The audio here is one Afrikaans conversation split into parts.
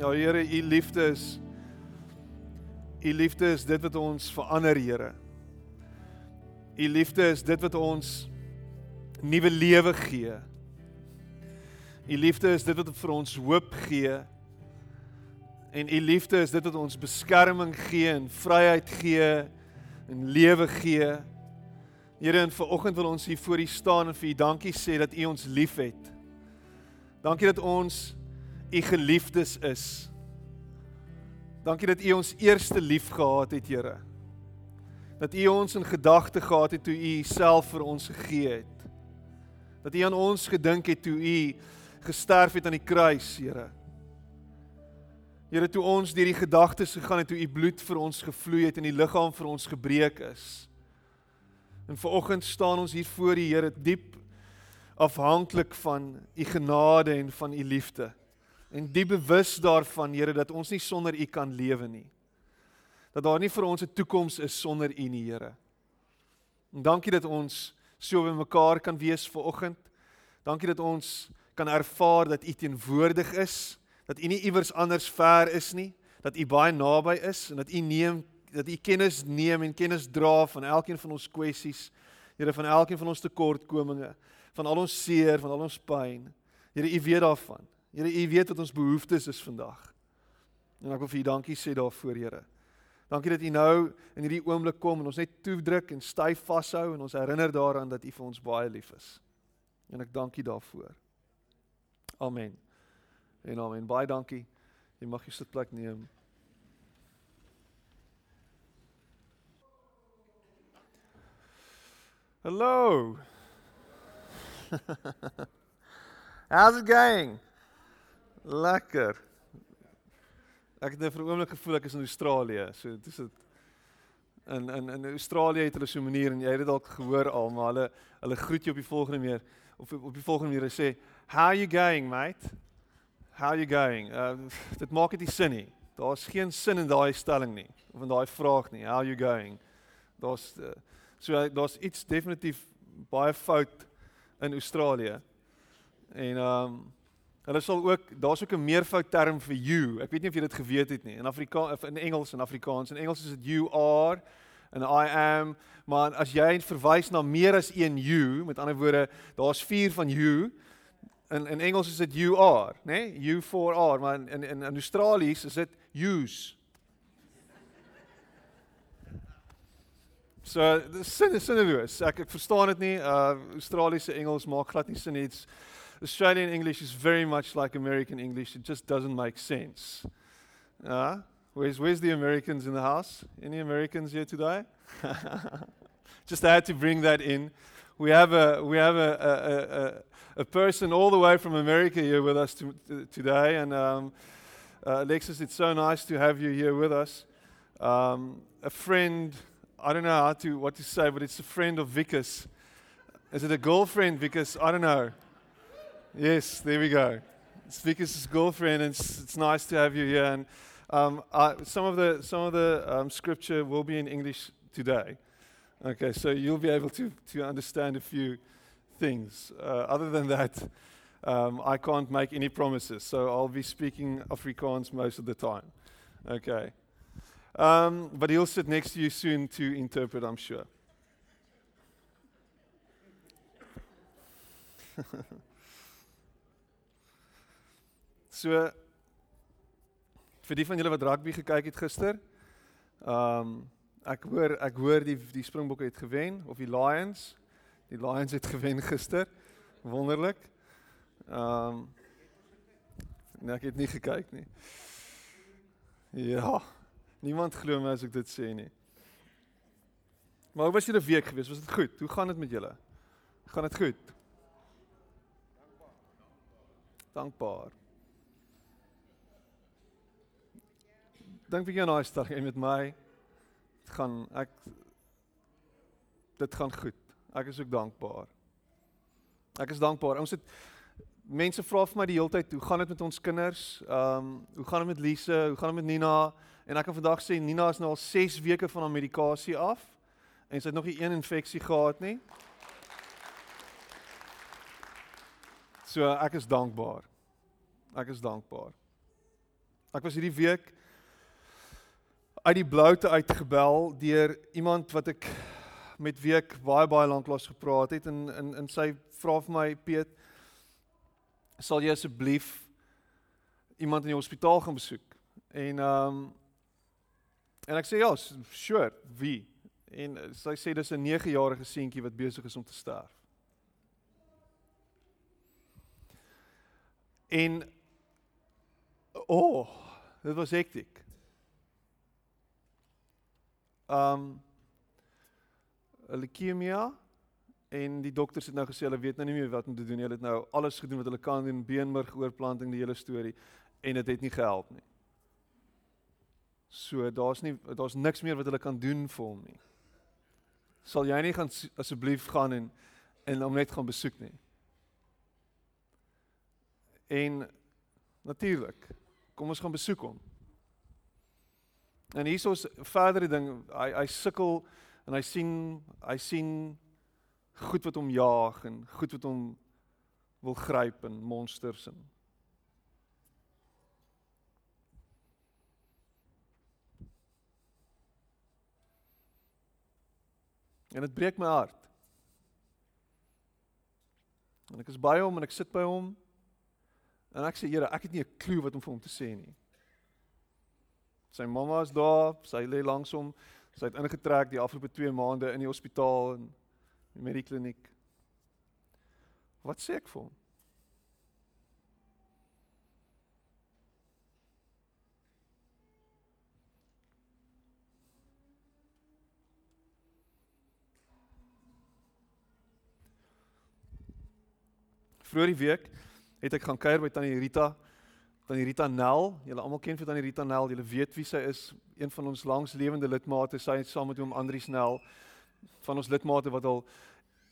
Ja Here, u liefde is u liefde is dit wat ons verander, Here. U liefde is dit wat ons nuwe lewe gee. U liefde is dit wat vir ons hoop gee. En u liefde is dit wat ons beskerming gee en vryheid gee en lewe gee. Here, en vanoggend wil ons hier voor U staan en vir U dankie sê dat U ons liefhet. Dankie dat ons U geliefdes is. Dankie dat U ons eerste lief gehad het, Here. Dat U ons in gedagte gehad het toe U self vir ons gegee het. Dat U aan ons gedink het toe U gesterf het aan die kruis, Here. Here, toe ons deur die gedagtes gegaan het toe U bloed vir ons gevloei het en die liggaam vir ons gebreek is. En vanoggend staan ons hier voor U, Here, diep afhanklik van U genade en van U liefde en die bewus daarvan Here dat ons nie sonder U kan lewe nie. Dat daar nie vir ons 'n toekoms is sonder U nie, Here. En dankie dat ons so by mekaar kan wees ver oggend. Dankie dat ons kan ervaar dat U teenwoordig is, dat U nie iewers anders ver is nie, dat U baie naby is en dat U neem dat U kennis neem en kennis dra van elkeen van ons kwessies, Here van elkeen van ons tekortkominge, van al ons seer, van al ons pyn. Here, U weet daarvan. Here, U weet wat ons behoeftes is vandag. En ek wil vir U dankie sê daarvoor, Here. Dankie dat U nou in hierdie oomblik kom en ons net toedruk en styf vashou en ons herinner daaraan dat U vir ons baie lief is. En ek dank U daarvoor. Amen. En amen. Baie dankie. Jy mag jou sitplek neem. Hallo. How's it going? Lekker. Ek het net vir 'n oomblik gevoel ek is in Australië. So dis dit in in in Australië het hulle so 'n manier en jy het dit dalk gehoor al, maar hulle hulle groet jou op die volgende manier of op die volgende manier sê, "How you going, mate? How you going?" Uh, dit maak dit nie sin nie. Daar's geen sin in daai stelling nie of in daai vraag nie. How you going? Daar's uh, so daar's iets definitief baie fout in Australië. En ehm um, Hulle sal ook daar's ook 'n meervoud term vir you. Ek weet nie of jy dit geweet het nie. In Afrikaans in Engels en Afrikaans. In Engels is dit you are en I am, maar as jy verwys na meer as een you, met ander woorde, daar's vier van you. In in Engels is dit you are, né? Nee? You for are, maar in in in Australies is dit yous. So, dis sin sinneloos. Ek ek verstaan dit nie. Uh Australiese Engels maak glad nie sin nie. Australian English is very much like American English. It just doesn't make sense. Uh, where's, where's the Americans in the house? Any Americans here today? just had to bring that in. We have a, we have a, a, a, a person all the way from America here with us to, to, today. And um, uh, Alexis, it's so nice to have you here with us. Um, a friend, I don't know how to, what to say, but it's a friend of Vickers. Is it a girlfriend, Vickers? I don't know. Yes, there we go. It's Vickers' girlfriend, and it's, it's nice to have you here. And um, I, some of the some of the um, scripture will be in English today. Okay, so you'll be able to to understand a few things. Uh, other than that, um, I can't make any promises. So I'll be speaking Afrikaans most of the time. Okay, um, but he'll sit next to you soon to interpret, I'm sure. So vir die van julle wat rugby gekyk het gister, ehm um, ek hoor ek hoor die die Springbokke het gewen of die Lions. Die Lions het gewen gister. Wonderlik. Ehm um, nee, ek het nie gekyk nie. Ja. Niemand glo my as ek dit sê nie. Maar hoe was julle week gewees? Was dit goed? Hoe gaan dit met julle? Gaan dit goed? Dankbaar. Dink bietjie aan daai en met my dit gaan ek dit gaan goed. Ek is ook dankbaar. Ek is dankbaar. Ons het mense vra vir my die hele tyd, hoe gaan dit met ons kinders? Ehm, um, hoe gaan dit met Lise? Hoe gaan dit met Nina? En ek kan vandag sê Nina is nou al 6 weke van haar medikasie af en sy het nog nie een infeksie gehad nie. So ek is dankbaar. Ek is dankbaar. Ek was hierdie week uit die bloute uitgebel deur iemand wat ek met wie ek baie baie lank lank gepraat het en in in sy vra vir my Piet sal jy asseblief iemand in die hospitaal gaan besoek? En ehm um, en ek sê ja sure wie? En sy sê dis 'n 9-jarige seentjie wat besig is om te sterf. En o oh, dit was hektiek um, leukemia en die dokters het nou gesê hulle weet nou nie meer wat om te doen nie. Hulle het nou alles gedoen wat hulle kan doen, beenmergoorplanting, die hele storie en dit het, het nie gehelp nie. So daar's nie daar's niks meer wat hulle kan doen vir hom nie. Sal jy nie gaan asseblief gaan en en hom net gaan besoek nie? En natuurlik, kom ons gaan besoek hom. En hiersoos verdere ding, hy hy sukkel en hy sien hy sien goed wat hom jaag en goed wat hom wil gryp en monsters en En dit breek my hart. En ek is by hom en ek sit by hom. En ek sê Here, ek het nie 'n klou wat om vir hom te sê nie. Sy mamma is daar, sy lê langs hom. Sy het ingetrek die afgelope 2 maande in die hospitaal en met die kliniek. Wat sê ek vir hom? Vroeger die week het ek gaan kuier by tannie Rita Tannie Rita Nel, julle almal ken vir Tannie Rita Nel, julle weet wie sy is, een van ons langslewende lidmate, sy het saam met hom Andrius Nel van ons lidmate wat al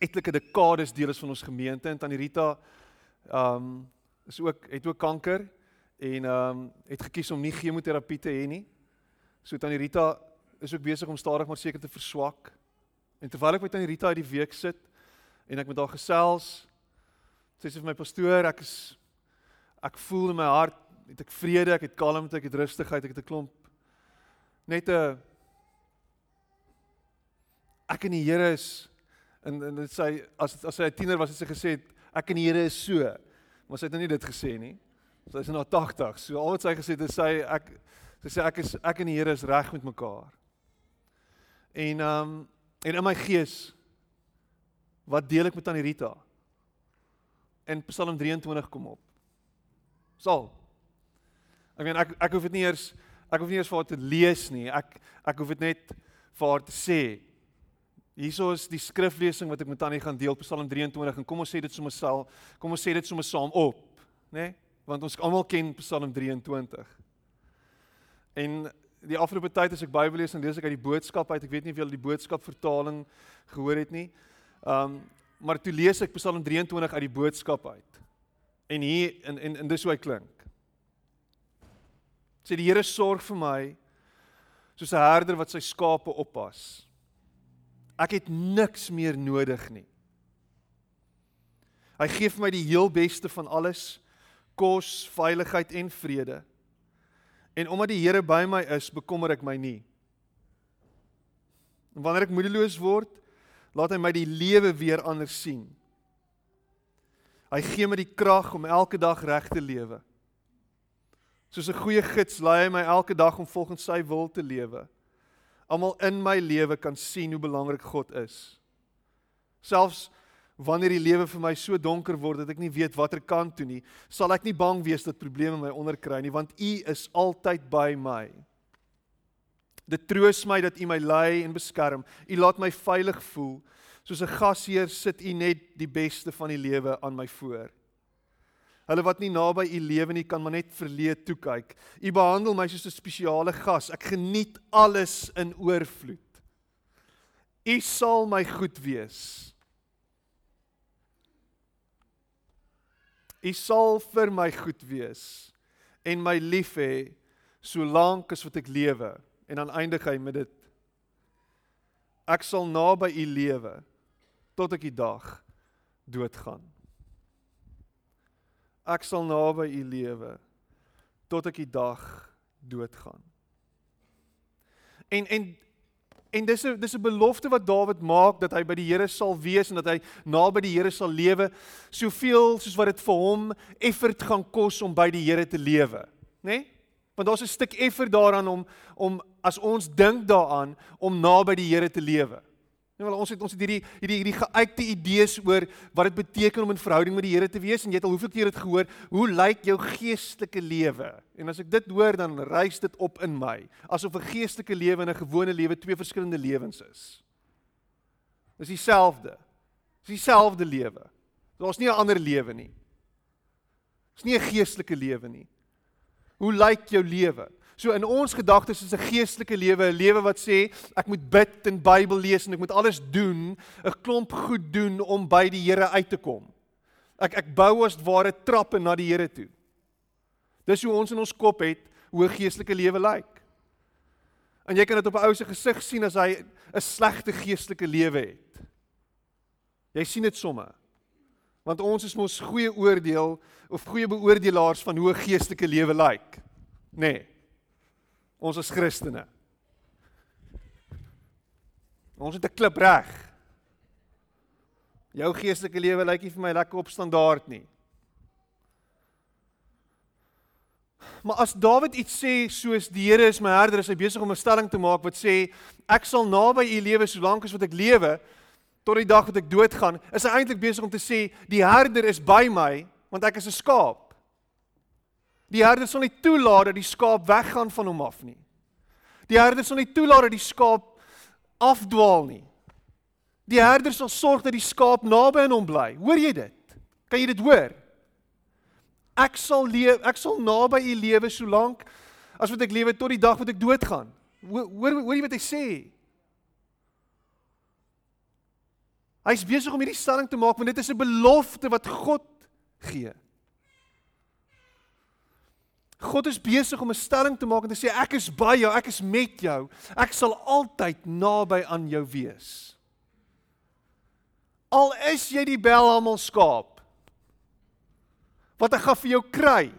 etlike dekades deel is van ons gemeente. En Tannie Rita ehm um, is ook het ook kanker en ehm um, het gekies om nie chemoterapie te hê nie. So Tannie Rita is ook besig om stadig maar seker te verswak. En terwyl ek met Tannie Rita uit die week sit en ek met haar gesels, sê sy vir my pastoor, ek is ek voel in my hart het ek vrede, ek het kalmte, ek het rustigheid, ek het 'n klomp net 'n ek en die Here is en en dit sê as as sy 'n tiener was het sy gesê ek en die Here is so. Maar sy het nou nie dit gesê nie. Sy is nou 80. So al wat sy gesê het is sy ek sy sê ek is ek en die Here is reg met mekaar. En um en in my gees wat deel ek met Tannie Rita? En Psalm 23 kom op. Sal Ek meen ek ek hoef dit nie eers ek hoef nie eers vir haar te lees nie. Ek ek hoef dit net vir haar te sê. Hierso is die skriflesing wat ek met Tannie gaan deel Psalm 23 en kom ons sê dit sommer sal kom ons sê dit sommer saam op, né? Nee? Want ons almal ken Psalm 23. En die afgelope tyd as ek Bybel lees en lees ek uit die boodskap uit, ek weet nie of julle die boodskap vertaling gehoor het nie. Um maar toe lees ek Psalm 23 uit die boodskap uit. En hier en en, en dis hoe hy klink. Sê die Here sorg vir my soos 'n herder wat sy skape oppas. Ek het niks meer nodig nie. Hy gee vir my die heel beste van alles: kos, veiligheid en vrede. En omdat die Here by my is, bekommer ek my nie. En wanneer ek moedeloos word, laat hy my die lewe weer anders sien. Hy gee my die krag om elke dag reg te lewe. Soos 'n goeie gids lei hy my elke dag om volgens sy wil te lewe. Almal in my lewe kan sien hoe belangrik God is. Selfs wanneer die lewe vir my so donker word dat ek nie weet watter kant toe nie, sal ek nie bang wees dat probleme my onderkry nie, want U is altyd by my. Dit troos my dat U my lei en beskerm. U laat my veilig voel. Soos 'n gasheer sit U net die beste van die lewe aan my voor. Hulle wat nie naby u lewe nie kan maar net verleë toe kyk. U behandel my soos 'n spesiale gas. Ek geniet alles in oorvloed. U sal my goed wees. U sal vir my goed wees en my lief hê solank as wat ek lewe. En dan eindig hy met dit. Ek sal naby u lewe tot ek die dag doodgaan. Ek sal naby u lewe tot ek die dag doodgaan. En en en dis 'n dis 'n belofte wat Dawid maak dat hy by die Here sal wees en dat hy naby die Here sal lewe, soveel soos wat dit vir hom effort gaan kos om by die Here te lewe, né? Nee? Want daar's 'n stuk effort daaraan om om as ons dink daaraan om naby die Here te lewe. Nee, wel ons het ons het hierdie hierdie hierdie geuite idees oor wat dit beteken om in verhouding met die Here te wees en jy het al hoeveel keer dit gehoor, hoe lyk jou geestelike lewe? En as ek dit hoor dan rys dit op in my, asof 'n geestelike lewe en 'n gewone lewe twee verskillende lewens is. Dis dieselfde. Dis dieselfde lewe. Daar's nie 'n ander lewe nie. Dis nie 'n geestelike lewe nie. Hoe lyk jou lewe? So in ons gedagtes is 'n geestelike lewe 'n lewe wat sê ek moet bid en Bybel lees en ek moet alles doen, 'n klomp goed doen om by die Here uit te kom. Ek ek bou as ware trappe na die Here toe. Dis hoe ons in ons kop het hoe 'n geestelike lewe lyk. En jy kan dit op 'n ou se gesig sien as hy 'n slegte geestelike lewe het. Jy sien dit sommer. Want ons is mos goeie oordeel of goeie beoordelaars van hoe 'n geestelike lewe lyk. Nê. Nee. Ons is Christene. Ons het 'n klip reg. Jou geestelike lewe lyk nie vir my lekker op standaard nie. Maar as Dawid iets sê soos die Here is my herder, is hy besig om 'n stelling te maak wat sê ek sal naby u lewe solank as wat ek lewe tot die dag wat ek doodgaan. Is hy eintlik besig om te sê die herder is by my want ek is 'n skaap. Die herder sal nie toelaat dat die skaap weggaan van hom af nie. Die herder sal nie toelaat dat die skaap afdwaal nie. Die herder sal sorg dat die skaap naby aan hom bly. Hoor jy dit? Kan jy dit hoor? Ek sal leef, ek sal naby u lewe solank as wat ek lewe tot die dag wat ek doodgaan. Hoor hoor jy wat hy sê? Hy's besig om hierdie stelling te maak want dit is 'n belofte wat God gee. God is besig om 'n stelling te maak en te sê ek is by jou, ek is met jou. Ek sal altyd naby aan jou wees. Al is jy die belhamel skaap. Wat ek gaan vir jou kry.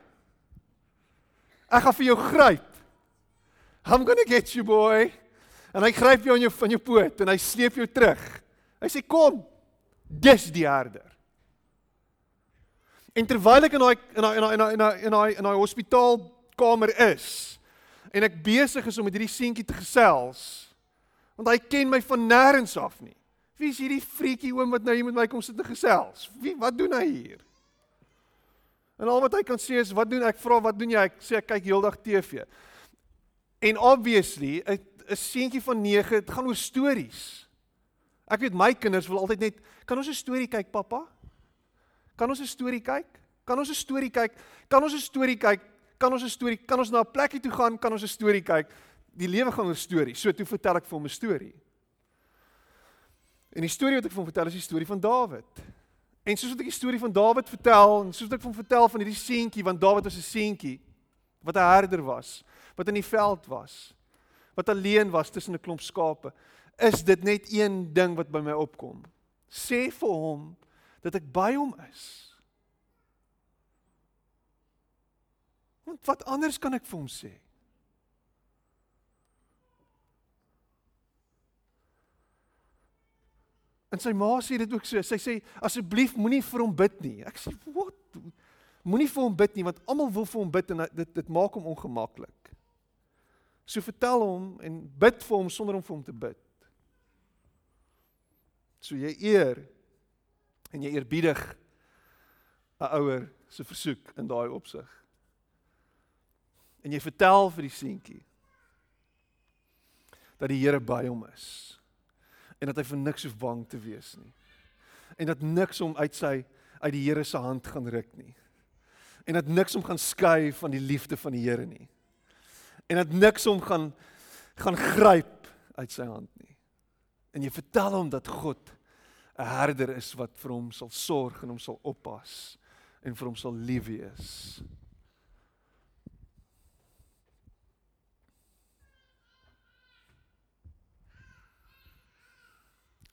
Ek gaan vir jou gryp. I'm going to get you boy. En hy gryp jou aan jou van jou poot en hy sleep jou terug. Hy sê kom. Dis die herder. En terwyl ek in daai in daai in daai in daai in daai in daai hospitaalkamer is en ek besig is om met hierdie seentjie te gesels want hy ken my van nêrens af nie. Wie is hierdie freakie oom wat nou hier met my kom sit en gesels? Wie wat doen hy hier? En al wat hy kan sê is wat doen ek vra wat doen jy? Ek sê ek kyk heeldag TV. En obviously 'n 'n seentjie van 9, dit gaan oor stories. Ek weet my kinders wil altyd net kan ons 'n storie kyk pappa? Kan ons 'n storie kyk? Kan ons 'n storie kyk? Kan ons 'n storie kyk? Kan ons 'n storie? Kan ons na 'n plekkie toe gaan? Kan ons 'n storie kyk? Die lewe gaan oor stories. So toe vertel ek vir hom 'n storie. En die storie wat ek vir hom vertel is die storie van Dawid. En soos wat ek die storie van Dawid vertel en soos wat ek vir hom vertel van hierdie seentjie want Dawid was 'n seentjie wat 'n herder was, wat in die veld was, wat alleen was tussen 'n klomp skape, is dit net een ding wat by my opkom. Sê vir hom dat ek by hom is. Want wat anders kan ek vir hom sê? En sy ma sê dit ook so. Sy sê asseblief moenie vir hom bid nie. Ek sê wat? Moenie vir hom bid nie want almal wil vir hom bid en dit dit maak hom ongemaklik. So vertel hom en bid vir hom sonder om vir hom te bid. So jy eer en jy eerbiedig 'n ouer se versoek in daai opsig. En jy vertel vir die seentjie dat die Here by hom is en dat hy vir niks hoef bang te wees nie. En dat niks hom uit sy uit die Here se hand gaan ruk nie. En dat niks hom gaan skei van die liefde van die Here nie. En dat niks hom gaan gaan gryp uit sy hand nie. En jy vertel hom dat God 'n herder is wat vir hom sal sorg en hom sal oppas en vir hom sal lief wees.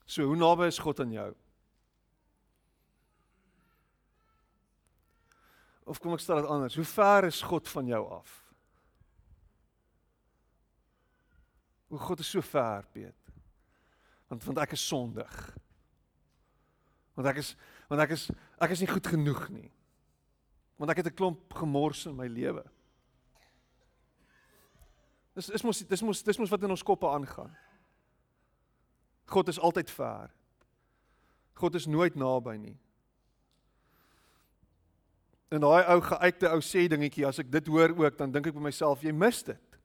So hoe naby is God aan jou? Of kom ek stel dit anders, hoe ver is God van jou af? O God is so ver, Piet. Want want ek is sondig. Want ek is want ek is ek is nie goed genoeg nie. Want ek het 'n klomp gemors in my lewe. Dis is mos dis mos dis mos wat in ons koppe aangaan. God is altyd ver. God is nooit naby nie. En daai ou geuite ou sê dingetjie as ek dit hoor ook dan dink ek by myself jy mis dit.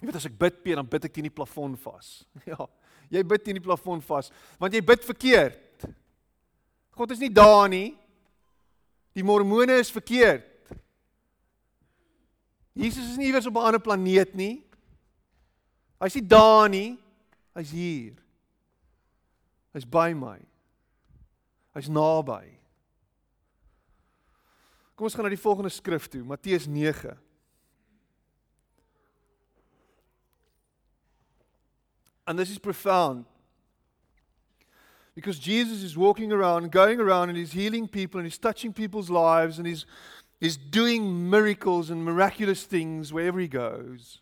Jy weet as ek bid pie dan bid ek teen die plafon vas. Ja, jy bid teen die plafon vas want jy bid verkeerd. God is nie daar nie. Die mormone is verkeerd. Jesus is nie iewers op 'n ander planeet nie. Hy's nie daar nie. Hy's hier. Hy's by my. Hy's naby. Kom ons gaan na die volgende skrif toe, Matteus 9. And this is profound. Because Jesus is walking around, going around, and he's healing people, and he's touching people's lives, and he's, he's doing miracles and miraculous things wherever he goes.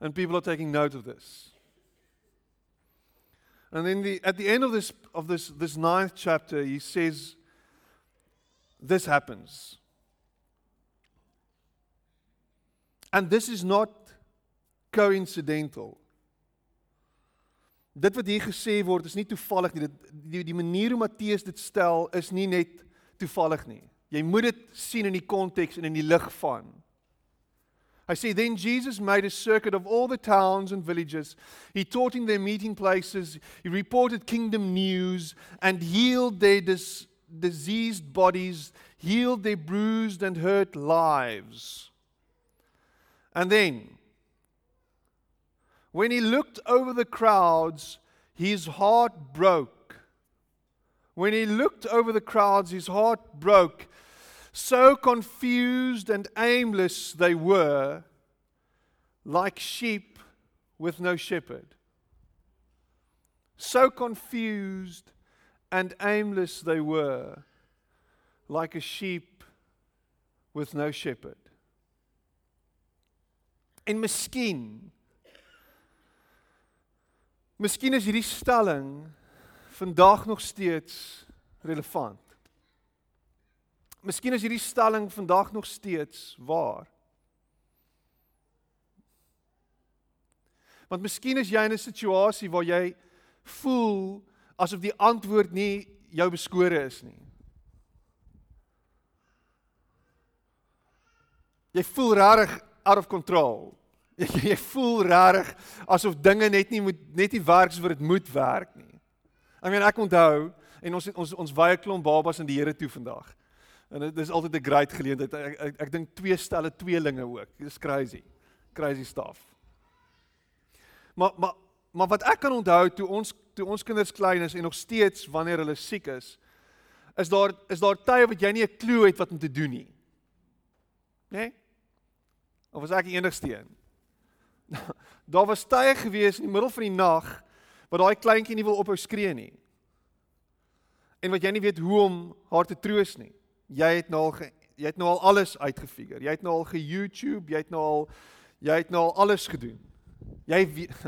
And people are taking note of this. And then the, at the end of this, of this, this ninth chapter, he says, this happens. And this is not coincidental. Dit wat hier gesê word is nie toevallig nie. Dit die, die manier hoe Matteus dit stel is nie net toevallig nie. Jy moet dit sien in die konteks en in die lig van. I say then Jesus made a circuit of all the towns and villages. He taught in their meeting places. He reported kingdom news and healed their dis- diseased bodies, healed their bruised and hurt lives. And then, when he looked over the crowds, his heart broke. When he looked over the crowds, his heart broke. So confused and aimless they were, like sheep with no shepherd. So confused and aimless they were, like a sheep with no shepherd. In miskien Miskien is hierdie stelling vandag nog steeds relevant. Miskien is hierdie stelling vandag nog steeds waar. Want miskien is jy in 'n situasie waar jy voel asof die antwoord nie jou beskore is nie. Jy voel regtig out of control. Jy, voel regtig asof dinge net nie moet net nie werk soos dit moet werk nie. I mean ek onthou en ons ons ons baie klomp babas in die Here toe vandag. En dit is altyd 'n great geleentheid. Ek ek, ek dink twee stelle tweelinge ook. Dis crazy. Crazy stuff. Maar maar maar wat ek kan onthou toe ons toe ons kinders klein is en nog steeds wanneer hulle siek is, is daar is daar tye wat jy nie 'n klou het wat om te doen nie. Né? Nee? Of was ek die enigste een? Daar was tye gewees in die middel van die nag wat daai kleintjie nie wil ophou skree nie. En wat jy nie weet hoe om haar te troos nie. Jy het nou al ge, jy het nou al alles uitgefigure. Jy het nou al ge YouTube, jy het nou al jy het nou al alles gedoen. Jy weet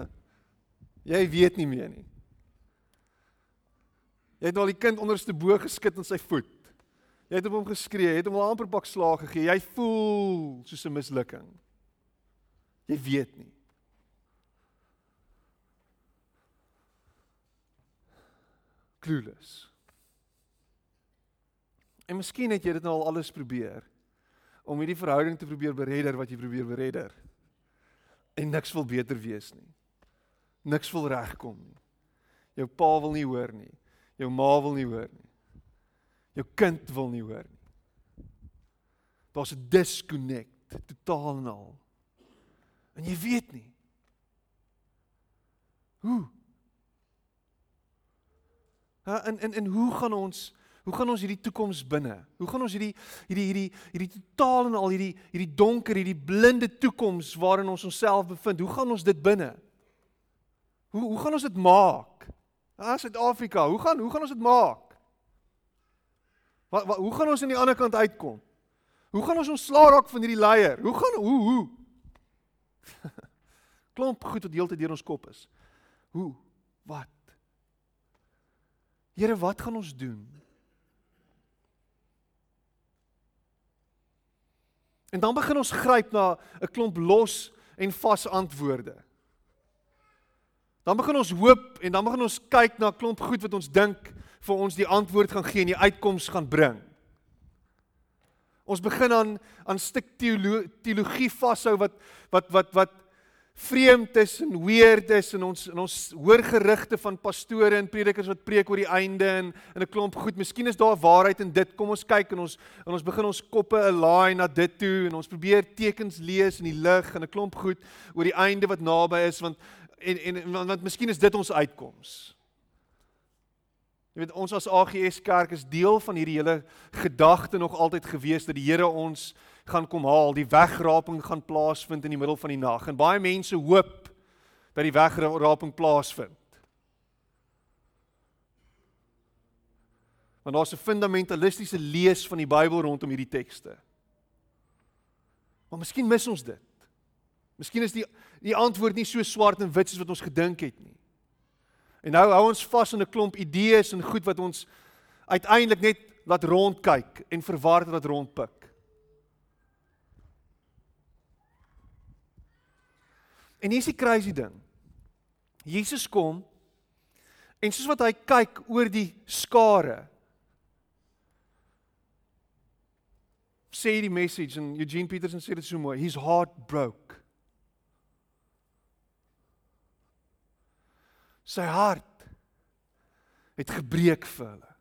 jy weet nie meer nie. Jy het nou al die kind onderste bo geskit in sy voet. Jy het op hom geskree, jy het hom al amper pak slaag gegee. Jy voel soos 'n mislukking. Jy weet nie. Clueless. En miskien het jy dit nou al alles probeer om hierdie verhouding te probeer beredder wat jy probeer beredder. En niks wil beter wees nie. Niks wil regkom nie. Jou pa wil nie hoor nie. Jou ma wil nie hoor nie. Jou kind wil nie hoor nie. Daar's 'n disconnect totaal en al. En jy weet nie. Hoe? En en en hoe gaan ons hoe gaan ons hierdie toekoms binne? Hoe gaan ons hierdie hierdie hierdie hierdie totaal en al hierdie hierdie donker, hierdie blinde toekoms waarin ons onsself bevind, hoe gaan ons dit binne? Hoe hoe gaan ons dit maak? Ah Suid-Afrika, hoe gaan hoe gaan ons dit maak? Wat, wat hoe gaan ons aan die ander kant uitkom? Hoe gaan ons ontslaa raak van hierdie leier? Hoe gaan hoe hoe? Klomp goed wat heeltyd deur ons kop is. Hoe? Wat? Here, wat gaan ons doen? En dan begin ons gryp na 'n klomp los en vas antwoorde. Dan begin ons hoop en dan begin ons kyk na 'n klomp goed wat ons dink vir ons die antwoord gaan gee en die uitkoms gaan bring. Ons begin aan aan stuk teologie, vashou wat wat wat wat vreemd is en weird is en ons en ons hoor gerugte van pastore en predikers wat preek oor die einde en in 'n klomp goed. Miskien is daar waarheid in dit. Kom ons kyk en ons en ons begin ons koppe align na dit toe en ons probeer tekens lees in die lig en 'n klomp goed oor die einde wat naby is want en en want, want miskien is dit ons uitkoms. Jy weet ons as AGS kerk is deel van hierdie hele gedagte nog altyd gewees dat die Here ons gaan kom haal, die wegraping gaan plaasvind in die middel van die nag. En baie mense hoop dat die wegraping plaasvind. Want daar's 'n fundamentalistiese lees van die Bybel rondom hierdie tekste. Maar miskien mis ons dit. Miskien is die die antwoord nie so swart en wit soos wat ons gedink het nie. En nou hou ons vas in 'n klomp idees en goed wat ons uiteindelik net laat rondkyk en verward laat rondpik. En hier is die crazy ding. Jesus kom en soos wat hy kyk oor die skare sê die message en Eugene Peterson sê dit so mooi, his heart broke. Sy hart het gebreek vir hulle.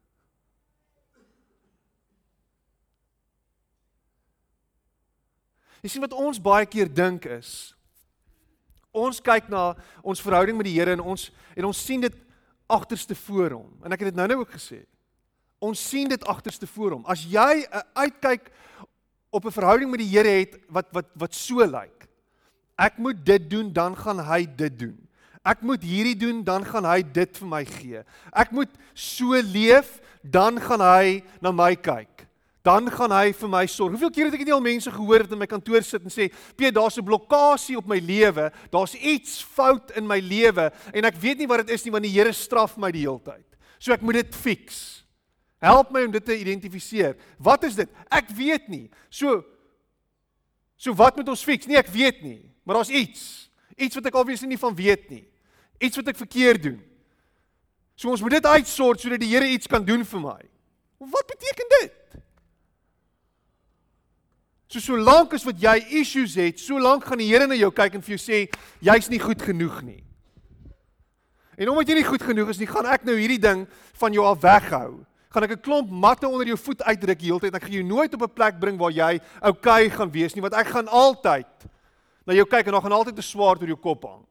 Jy sien wat ons baie keer dink is ons kyk na ons verhouding met die Here en ons en ons sien dit agterste voor hom. En ek het dit nou-nou ook gesê. Ons sien dit agterste voor hom. As jy 'n uitkyk op 'n verhouding met die Here het wat wat wat so lyk. Ek moet dit doen, dan gaan hy dit doen. Ek moet hierdie doen, dan gaan hy dit vir my gee. Ek moet so leef, dan gaan hy na my kyk. Dan gaan hy vir my sorg. Hoeveel keer het ek nie al mense gehoor wat in my kantoor sit en sê, "Piet, daar's 'n blokkade op my lewe. Daar's iets fout in my lewe en ek weet nie wat dit is nie want die Here straf my die hele tyd. So ek moet dit fix." Help my om dit te identifiseer. Wat is dit? Ek weet nie. So So wat moet ons fix? Nee, ek weet nie, maar daar's iets. Iets wat ek obviously nie van weet nie iets wat ek verkeerd doen. So ons moet dit uitsort sodat die Here iets kan doen vir my. Wat beteken dit? So solank as wat jy issues het, solank gaan die Here na jou kyk en vir jou sê jy's nie goed genoeg nie. En omdat jy nie goed genoeg is nie, gaan ek nou hierdie ding van jou af weghou. Gaan ek 'n klomp matte onder jou voet uitdruk die hele tyd. Ek gaan jou nooit op 'n plek bring waar jy oukei okay gaan wees nie, want ek gaan altyd na jou kyk en dan gaan altyd 'n swaard oor jou kop hang.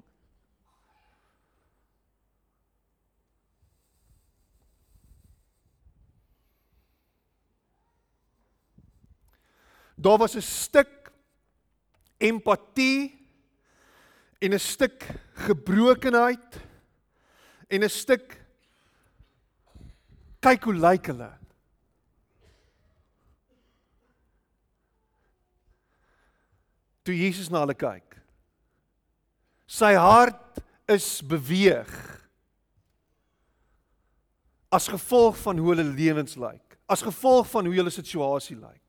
Daar was 'n stuk empatie en 'n stuk gebrokenheid en 'n stuk kyk hoe lyk hulle. Toe Jesus na hulle kyk. Sy hart is beweeg as gevolg van hoe hulle lewens lyk, as gevolg van hoe hulle situasie lyk.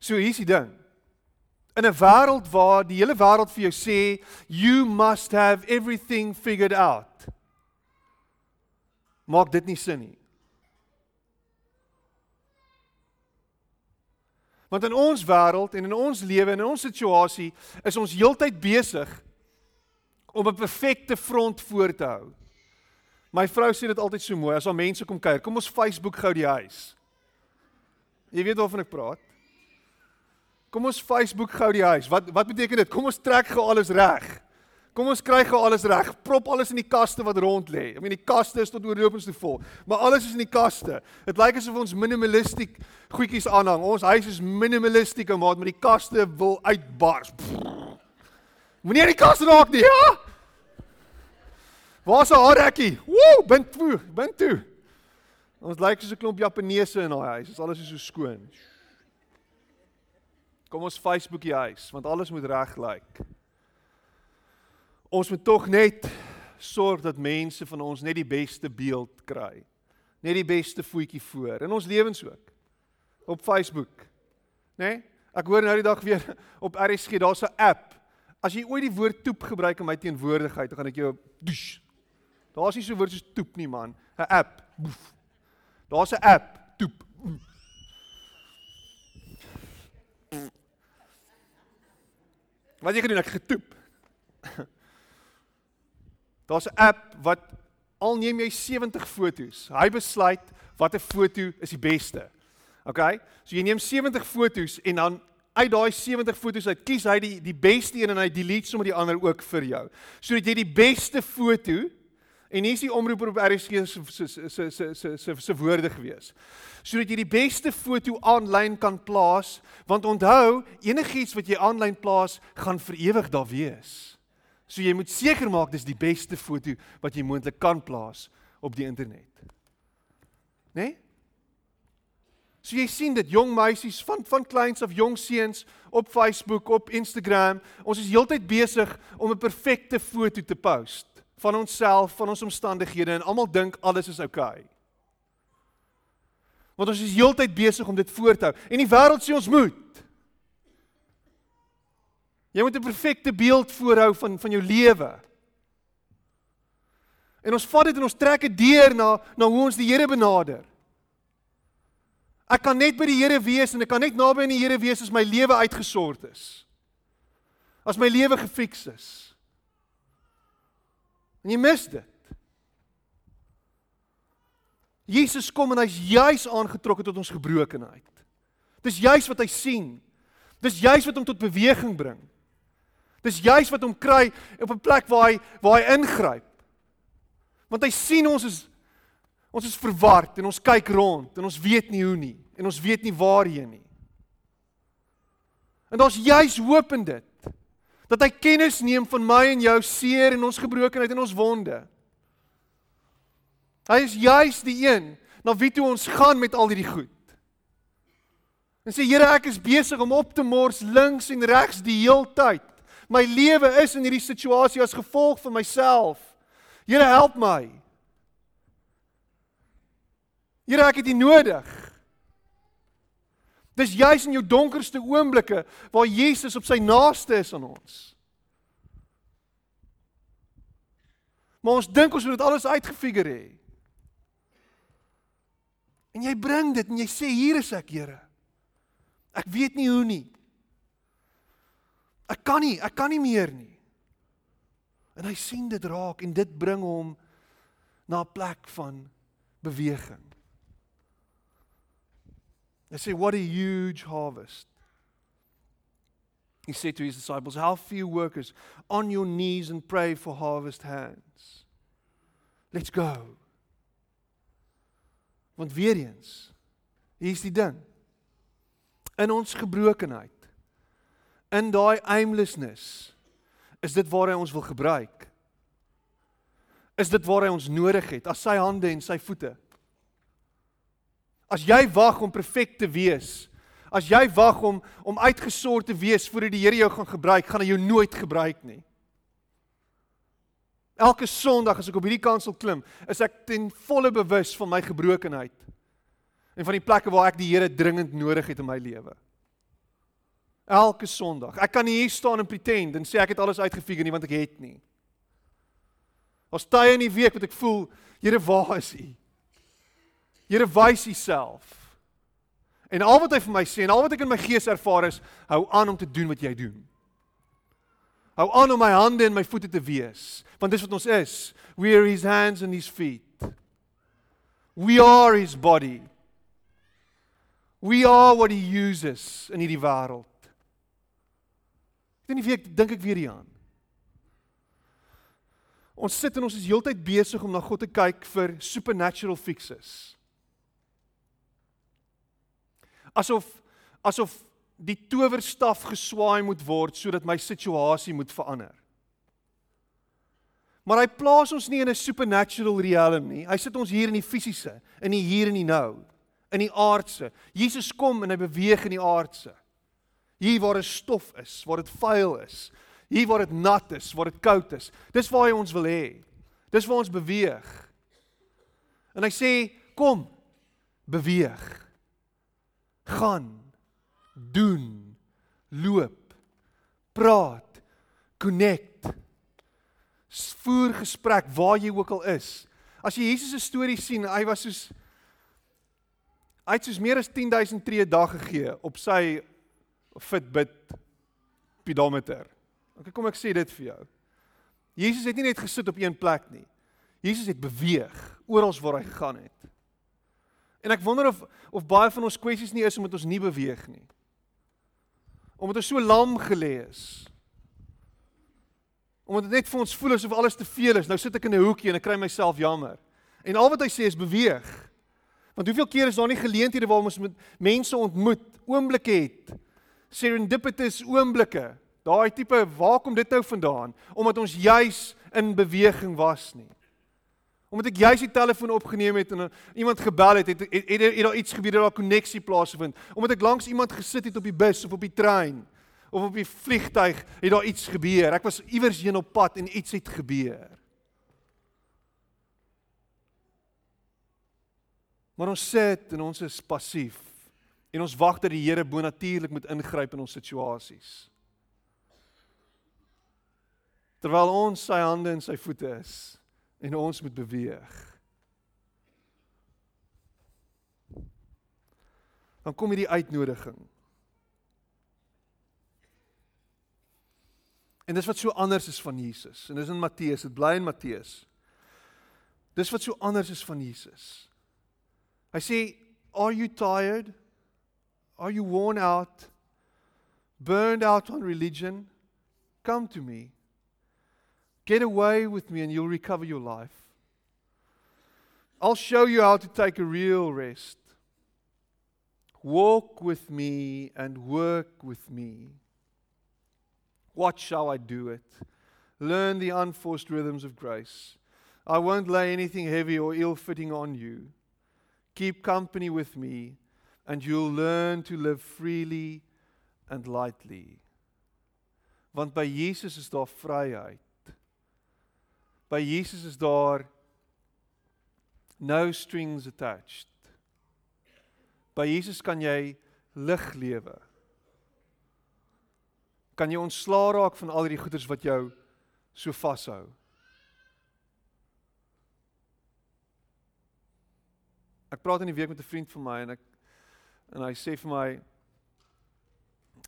So hier's die ding. In 'n wêreld waar die hele wêreld vir jou sê you must have everything figured out. Maak dit nie sin nie. Want in ons wêreld en in ons lewe en in ons situasie is ons heeltyd besig om 'n perfekte front voor te hou. My vrou sê dit altyd so mooi as al mense kom kuier. Kom ons Facebook gou die huis. Jy weet waarvan ek praat. Kom ons Facebook gou die huis. Wat wat beteken dit? Kom ons trek gou alles reg. Kom ons kry gou alles reg. Prop alles in die kaste wat rond lê. I mean die kaste is tot oorlopends te vol. Maar alles is in die kaste. Dit lyk asof ons minimalistiek goedjies aanhang. Ons huis is minimalistiek, maar met die kaste wil uitbars. Moenie die kaste raak nie, ja? Waar's haar rekkie? Woe, bind toe, bind toe. Ons lyk soos 'n klomp Japaneese in daai huis. Alles is so skoon. Kom ons Facebook die huis want alles moet reg lyk. Ons moet tog net sorg dat mense van ons net die beste beeld kry. Net die beste voetjie voor in ons lewens ook. Op Facebook. Né? Nee? Ek hoor nou die dag weer op RSG daar's 'n app. As jy ooit die woord toep gebruik in my teenwoordigheid, dan gaan ek jou does. Daar's nie so woord soos toep nie man. 'n App. Daar's 'n app, toep. Wat jy gedoen, ek getoep. Daar's 'n app wat al neem jy 70 fotos, hy besluit watter foto is die beste. OK? So jy neem 70 fotos en dan uit daai 70 fotos uit kies hy die die beste een en hy delete sommer die ander ook vir jou. Sodat jy die beste foto En hier is die omroeper op RSG se se se se se se se woorde gewees. Sodat jy die beste foto aanlyn kan plaas, want onthou, enigiets wat jy aanlyn plaas, gaan vir ewig daar wees. So jy moet seker maak dis die beste foto wat jy moontlik kan plaas op die internet. Né? Nee? So jy sien dit jong meisies van van kleins af jong seuns op Facebook, op Instagram, ons is heeltyd besig om 'n perfekte foto te post van onsself, van ons omstandighede en almal dink alles is oukei. Okay. Want ons is heeltyd besig om dit voor te hou en die wêreld sê ons moet. Jy moet 'n perfekte beeld voorhou van van jou lewe. En ons vat dit en ons trek dit deur na na hoe ons die Here benader. Ek kan net by die Here wees en ek kan net naby aan die Here wees as my lewe uitgesort is. As my lewe gefiks is. En jy mis dit. Jesus kom en hy's juis aangetrokke tot ons gebrokenheid. Dis juis wat hy sien. Dis juis wat hom tot beweging bring. Dis juis wat hom kry op 'n plek waar hy waar hy ingryp. Want hy sien ons is ons is verward en ons kyk rond en ons weet nie hoe nie en ons weet nie waarheen nie. En daar's juis hoop in dit dat hy kennis neem van my en jou seer en ons gebrokenheid en ons wonde. Hy is juis die een na wie toe ons gaan met al hierdie goed. En sê Here, ek is besig om op te mors links en regs die heeltyd. My lewe is in hierdie situasie as gevolg van myself. Here, help my. Here, ek het U nodig. Dis juis in jou donkerste oomblikke waar Jesus op sy naaste is aan ons. Maar ons dink ons moet dit alles uitgefigure hê. En jy bring dit en jy sê hier is ek, Here. Ek weet nie hoe nie. Ek kan nie, ek kan nie meer nie. En hy sien dit raak en dit bring hom na 'n plek van beweging. They say, What a huge harvest. He said to his disciples, How few workers on your knees and pray for harvest hands. Let's go. Want weer eens, hier's die ding. In ons gebrokenheid, in daai aimlessness, is dit waar hy ons wil gebruik. Is dit waar hy ons nodig het, as sy hande en sy voete. As jy wag om perfek te wees, as jy wag om om uitgesort te wees voordat die Here jou gaan gebruik, gaan hy jou nooit gebruik nie. Elke Sondag as ek op hierdie kansel klim, is ek ten volle bewus van my gebrokenheid en van die plekke waar ek die Here dringend nodig het in my lewe. Elke Sondag. Ek kan nie hier staan en pretend en sê ek het alles uitgefigure nie want ek het nie. Ons tye in die week wat ek voel, Here, waar is U? Here wys Uself. En al wat hy vir my sê en al wat ek in my gees ervaar is, hou aan om te doen wat jy doen. Hou aan om my hande en my voete te wees, want dis wat ons is. We are his hands and his feet. We are his body. We are what he uses in hierdie wêreld. Dit in die week dink ek weer hieraan. Ons sit en ons is heeltyd besig om na God te kyk vir supernatural fixes asof asof die towerstaf geswaai moet word sodat my situasie moet verander. Maar hy plaas ons nie in 'n supernatural realm nie. Hy sit ons hier in die fisiese, in die hier en die nou, in die aardse. Jesus kom en hy beweeg in die aardse. Hier waar 'n stof is, waar dit vuil is. Hier waar dit nat is, waar dit koud is. Dis waar hy ons wil hê. Dis waar ons beweeg. En hy sê, kom, beweeg. Gaan, doen, loop, praat, connect. Voer gesprek waar jy ook al is. As jy Jesus se storie sien, hy was soos hy het soos meer as 10000 tree dag gegee op sy Fitbit pedometer. Okay, kom ek sê dit vir jou. Jesus het nie net gesit op een plek nie. Jesus het beweeg oral waar hy gegaan het. En ek wonder of of baie van ons kwessies nie is omdat ons nie beweeg nie. Omdat ons so lam gelê is. Omdat dit net vir ons voel asof alles te veel is. Nou sit ek in 'n hoekie en ek kry myself jammer. En al wat hy sê is beweeg. Want hoeveel keer is daar nie geleenthede waar ons met mense ontmoet, oomblikke het. Serendipitous oomblikke Daai tipe waar kom dit nou vandaan? Omdat ons juis in beweging was nie. Omdat ek juis die telefoon opgeneem het en iemand gebel het, het het, het, het daar iets gebeur, daar 'n koneksie plaasgevind. Omdat ek langs iemand gesit het op die bus of op die trein of op die vliegtyg, het daar iets gebeur. Ek was iewers heen op pad en iets het gebeur. Maar ons sit en ons is passief en ons wag dat die Here bonatuurlik moet ingryp in ons situasies terwyl ons sy hande en sy voete is en ons moet beweeg. Dan kom hierdie uitnodiging. En dis wat so anders is van Jesus. En dis in Matteus, dit bly in Matteus. Dis wat so anders is van Jesus. Hy sê, "Are you tired? Are you worn out? Burned out on religion? Come to me." Get away with me and you'll recover your life. I'll show you how to take a real rest. Walk with me and work with me. Watch how I do it. Learn the unforced rhythms of grace. I won't lay anything heavy or ill fitting on you. Keep company with me, and you'll learn to live freely and lightly. Want by Jesus is daar vryheid. By Jesus is daar no strings attached. By Jesus kan jy lig lewe. Kan jy ontslaa raak van al hierdie goeders wat jou so vashou. Ek praat in die week met 'n vriend van my en ek en hy sê vir my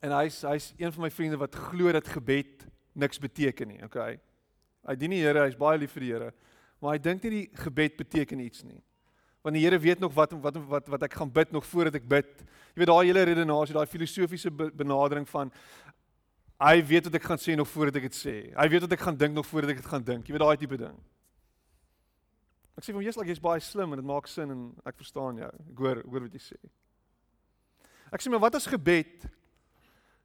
en hy's hy's een van my vriende wat glo dat gebed niks beteken nie, okay? Hy dien die Here, hy's baie lief vir die Here, maar hy dink nie die gebed beteken iets nie. Want die Here weet nog wat wat wat wat ek gaan bid nog voordat ek bid. Jy weet daai hele redenasie, daai filosofiese benadering van hy weet wat ek gaan sê nog voordat ek dit sê. Hy weet wat ek gaan dink nog voordat ek dit gaan dink. Jy weet daai tipe ding. Ek sê vir hom, "Jesus, like, jy's baie slim en dit maak sin en ek verstaan jou. Ek hoor hoor wat jy sê." Ek sê maar wat as gebed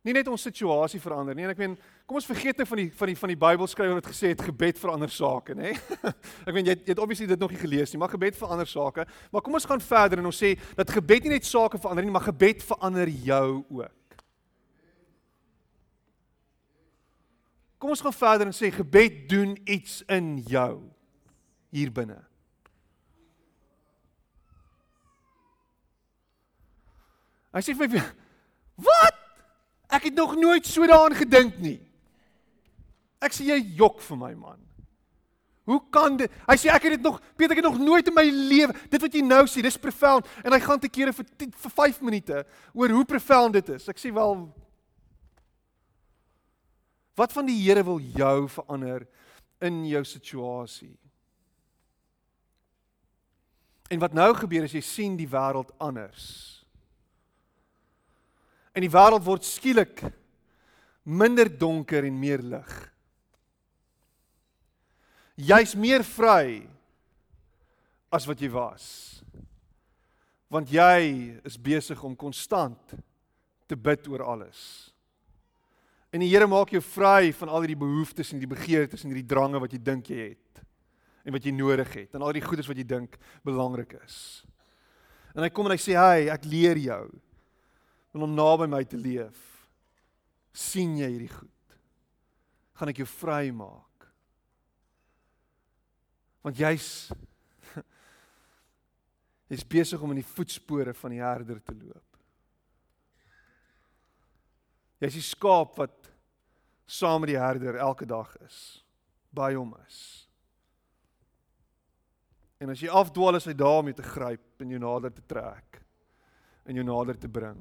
nie net ons situasie verander nie. En ek meen, kom ons vergeet net van die van die van die Bybelskrywer wat gesê het gebed verander sake, nê? ek meen jy, jy het obviously dit nog nie gelees nie, maar gebed verander sake. Maar kom ons gaan verder en ons sê dat gebed nie net sake verander nie, maar gebed verander jou ook. Kom ons gaan verder en sê gebed doen iets in jou hier binne. Hy sê vir my, "Wat? Ek het nog nooit so daaraan gedink nie. Ek sê jy jok vir my man. Hoe kan dit? Hy sê ek het dit nog Piet ek het nog nooit in my lewe dit wat jy nou sê, dis profound en hy gaan te kere vir 10, vir 5 minute oor hoe profound dit is. Ek sê wel Wat van die Here wil jou verander in jou situasie? En wat nou gebeur is jy sien die wêreld anders en die wêreld word skielik minder donker en meer lig. Jy's meer vry as wat jy was. Want jy is besig om konstant te bid oor alles. En die Here maak jou vry van al hierdie behoeftes en die begeertes en hierdie drange wat jy dink jy het en wat jy nodig het en al die goedes wat jy dink belangrik is. En hy kom en hy sê, "Hey, ek leer jou." En om naby my te leef. sien jy hierdie goed? Gaan ek jou vrymaak? Want jy's jy's besig om in die voetspore van die herder te loop. Jy's die skaap wat saam met die herder elke dag is, by hom is. En as jy afdwaal is hy daar om jou te gryp en jou nader te trek en jou nader te bring.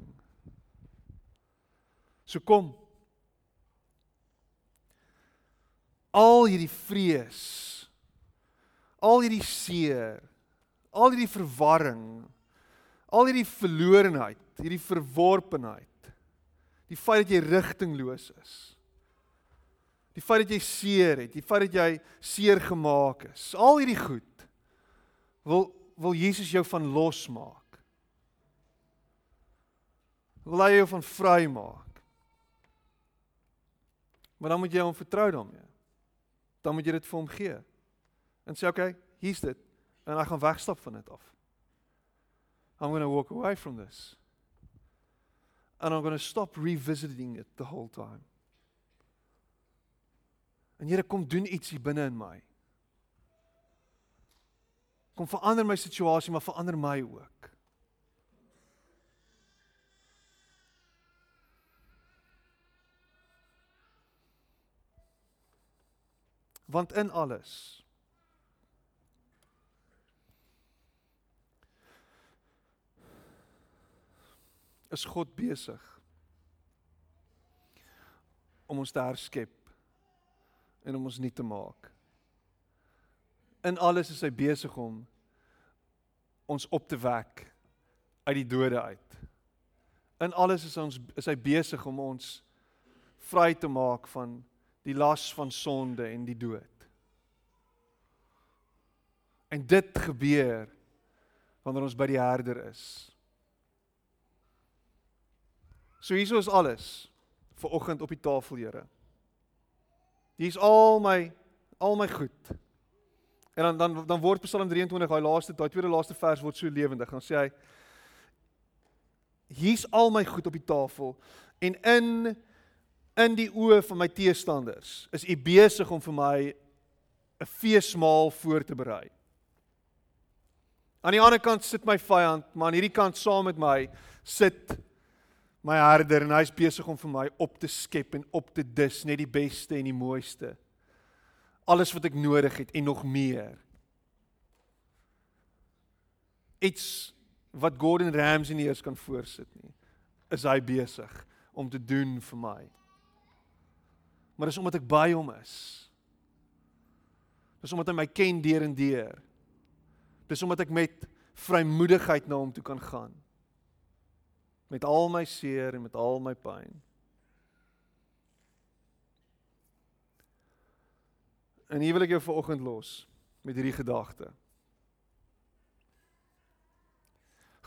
So kom. Al hierdie vrees, al hierdie seer, al hierdie verwarring, al hierdie verlorenheid, hierdie verworpenheid Die feit dat jy rigtingloos is. Die feit dat jy seer het, die feit dat jy seer gemaak is. Al hierdie goed wil wil Jesus jou van losmaak. Wil hy jou van vry maak. Maar dan moet jy hom vertrou daarmee. Dan moet jy dit vir hom gee. En sê okay, hier's dit. En hy gaan wegstap van dit af. I'm going to walk away from this and I'm going to stop revisiting it the whole time. En Here kom doen iets hier binne in my. Kom verander my situasie, maar verander my ook. Want in alles is God besig om ons te herskep en om ons nuut te maak. In alles is hy besig om ons op te wek uit die dode uit. In alles is ons is hy besig om ons vry te maak van die las van sonde en die dood. En dit gebeur wanneer ons by die herder is. So hier is alles vir oggend op die tafel, Here. Hier's al my al my goed. En dan dan dan word Psalm 23, daai laaste, daai tweede laaste vers word so lewendig. Dan sê hy hier's al my goed op die tafel en in in die oë van my teestanders is u besig om vir my 'n feesmaal voor te berei. Aan die ander kant sit my vyand, maar aan hierdie kant saam met my sit my herder en hy's besig om vir my op te skep en op te dis net die beste en die mooiste. Alles wat ek nodig het en nog meer. Iets wat Gordon Ramsay nie eens kan voorsit nie, is hy besig om te doen vir my. Maar dis omdat ek by hom is. Dis omdat hy my ken deur en deur. Dis omdat ek met vrymoedigheid na hom toe kan gaan met al my seer en met al my pyn. En hier wil ek jou vanoggend los met hierdie gedagte.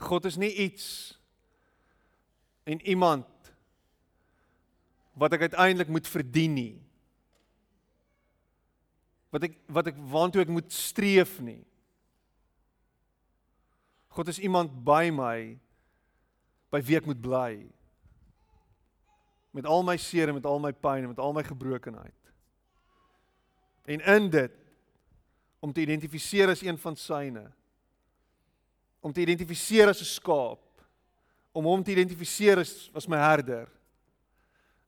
God is nie iets en iemand wat ek uiteindelik moet verdien nie. Wat ek wat ek waantoe ek moet streef nie. God is iemand by my by wie ek moet bly. Met al my seer en met al my pyn en met al my gebrokenheid. En in dit om te identifiseer as een van syne. Om te identifiseer as 'n skaap. Om hom te identifiseer as as my herder.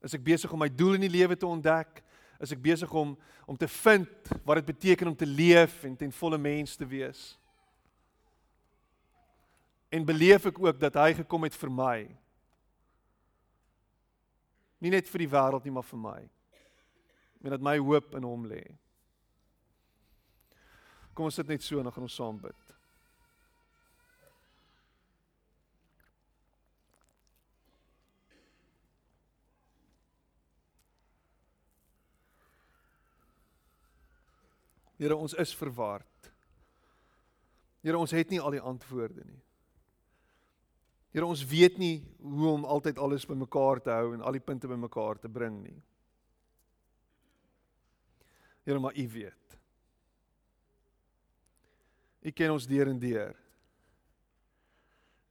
Is ek besig om my doel in die lewe te ontdek? Is ek besig om om te vind wat dit beteken om te leef en ten volle mens te wees? en beleef ek ook dat hy gekom het vir my. Nie net vir die wêreld nie, maar vir my. En dat my hoop in hom lê. Kom ons sit net so en dan gaan ons saam bid. Here, ons is verward. Here, ons het nie al die antwoorde nie. Here ons weet nie hoe om altyd alles bymekaar te hou en al die punte bymekaar te bring nie. Here maar U weet. U ken ons deur en deur.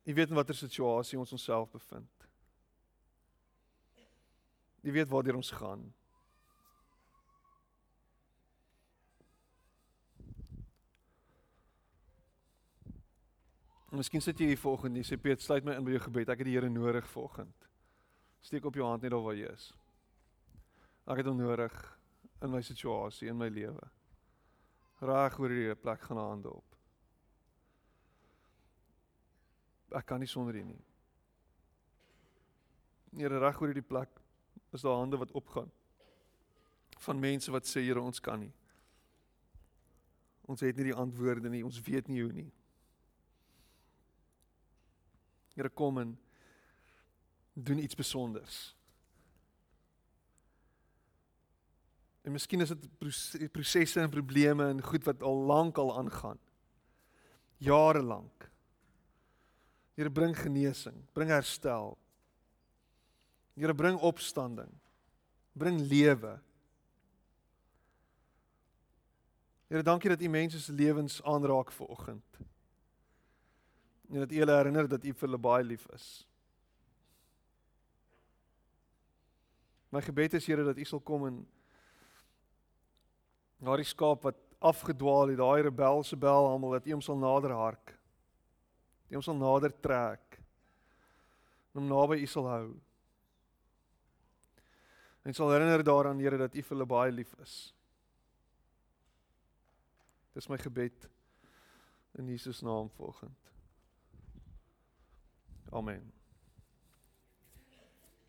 U weet in watter situasie ons onsself bevind. U weet waartoe ons gaan. Miskien sit jy hier vanoggend en jy sê Piet, sluit my in by jou gebed. Ek het die Here nodig vanoggend. Steek op jou hand net daar waar jy is. Ek het hom nodig in my situasie, in my lewe. Raag oor hierdie plek gaan hande op. Ek kan nie sonder U nie. Here reg oor hierdie plek is daar hande wat opgaan van mense wat sê Here ons kan nie. Ons het nie die antwoorde nie, ons weet nie hoe nie. Here kom en doen iets spesonders. En miskien is dit prosesse en probleme en goed wat al lank al aangaan. Jare lank. Here bring genesing, bring herstel. Here bring opstanding. Bring lewe. Here dankie dat U mense se lewens aanraak vanoggend en dat U hulle herinner dat U vir hulle baie lief is. My gebed is Here dat U sal kom en daardie skaap wat afgedwaal het, daai rebelse bel almal dat U hom sal nader hark. U hom sal nader trek. En hom naby U sal hou. En sal herinner daaraan Here dat U vir hulle baie lief is. Dis my gebed in Jesus naam volgens. Amen.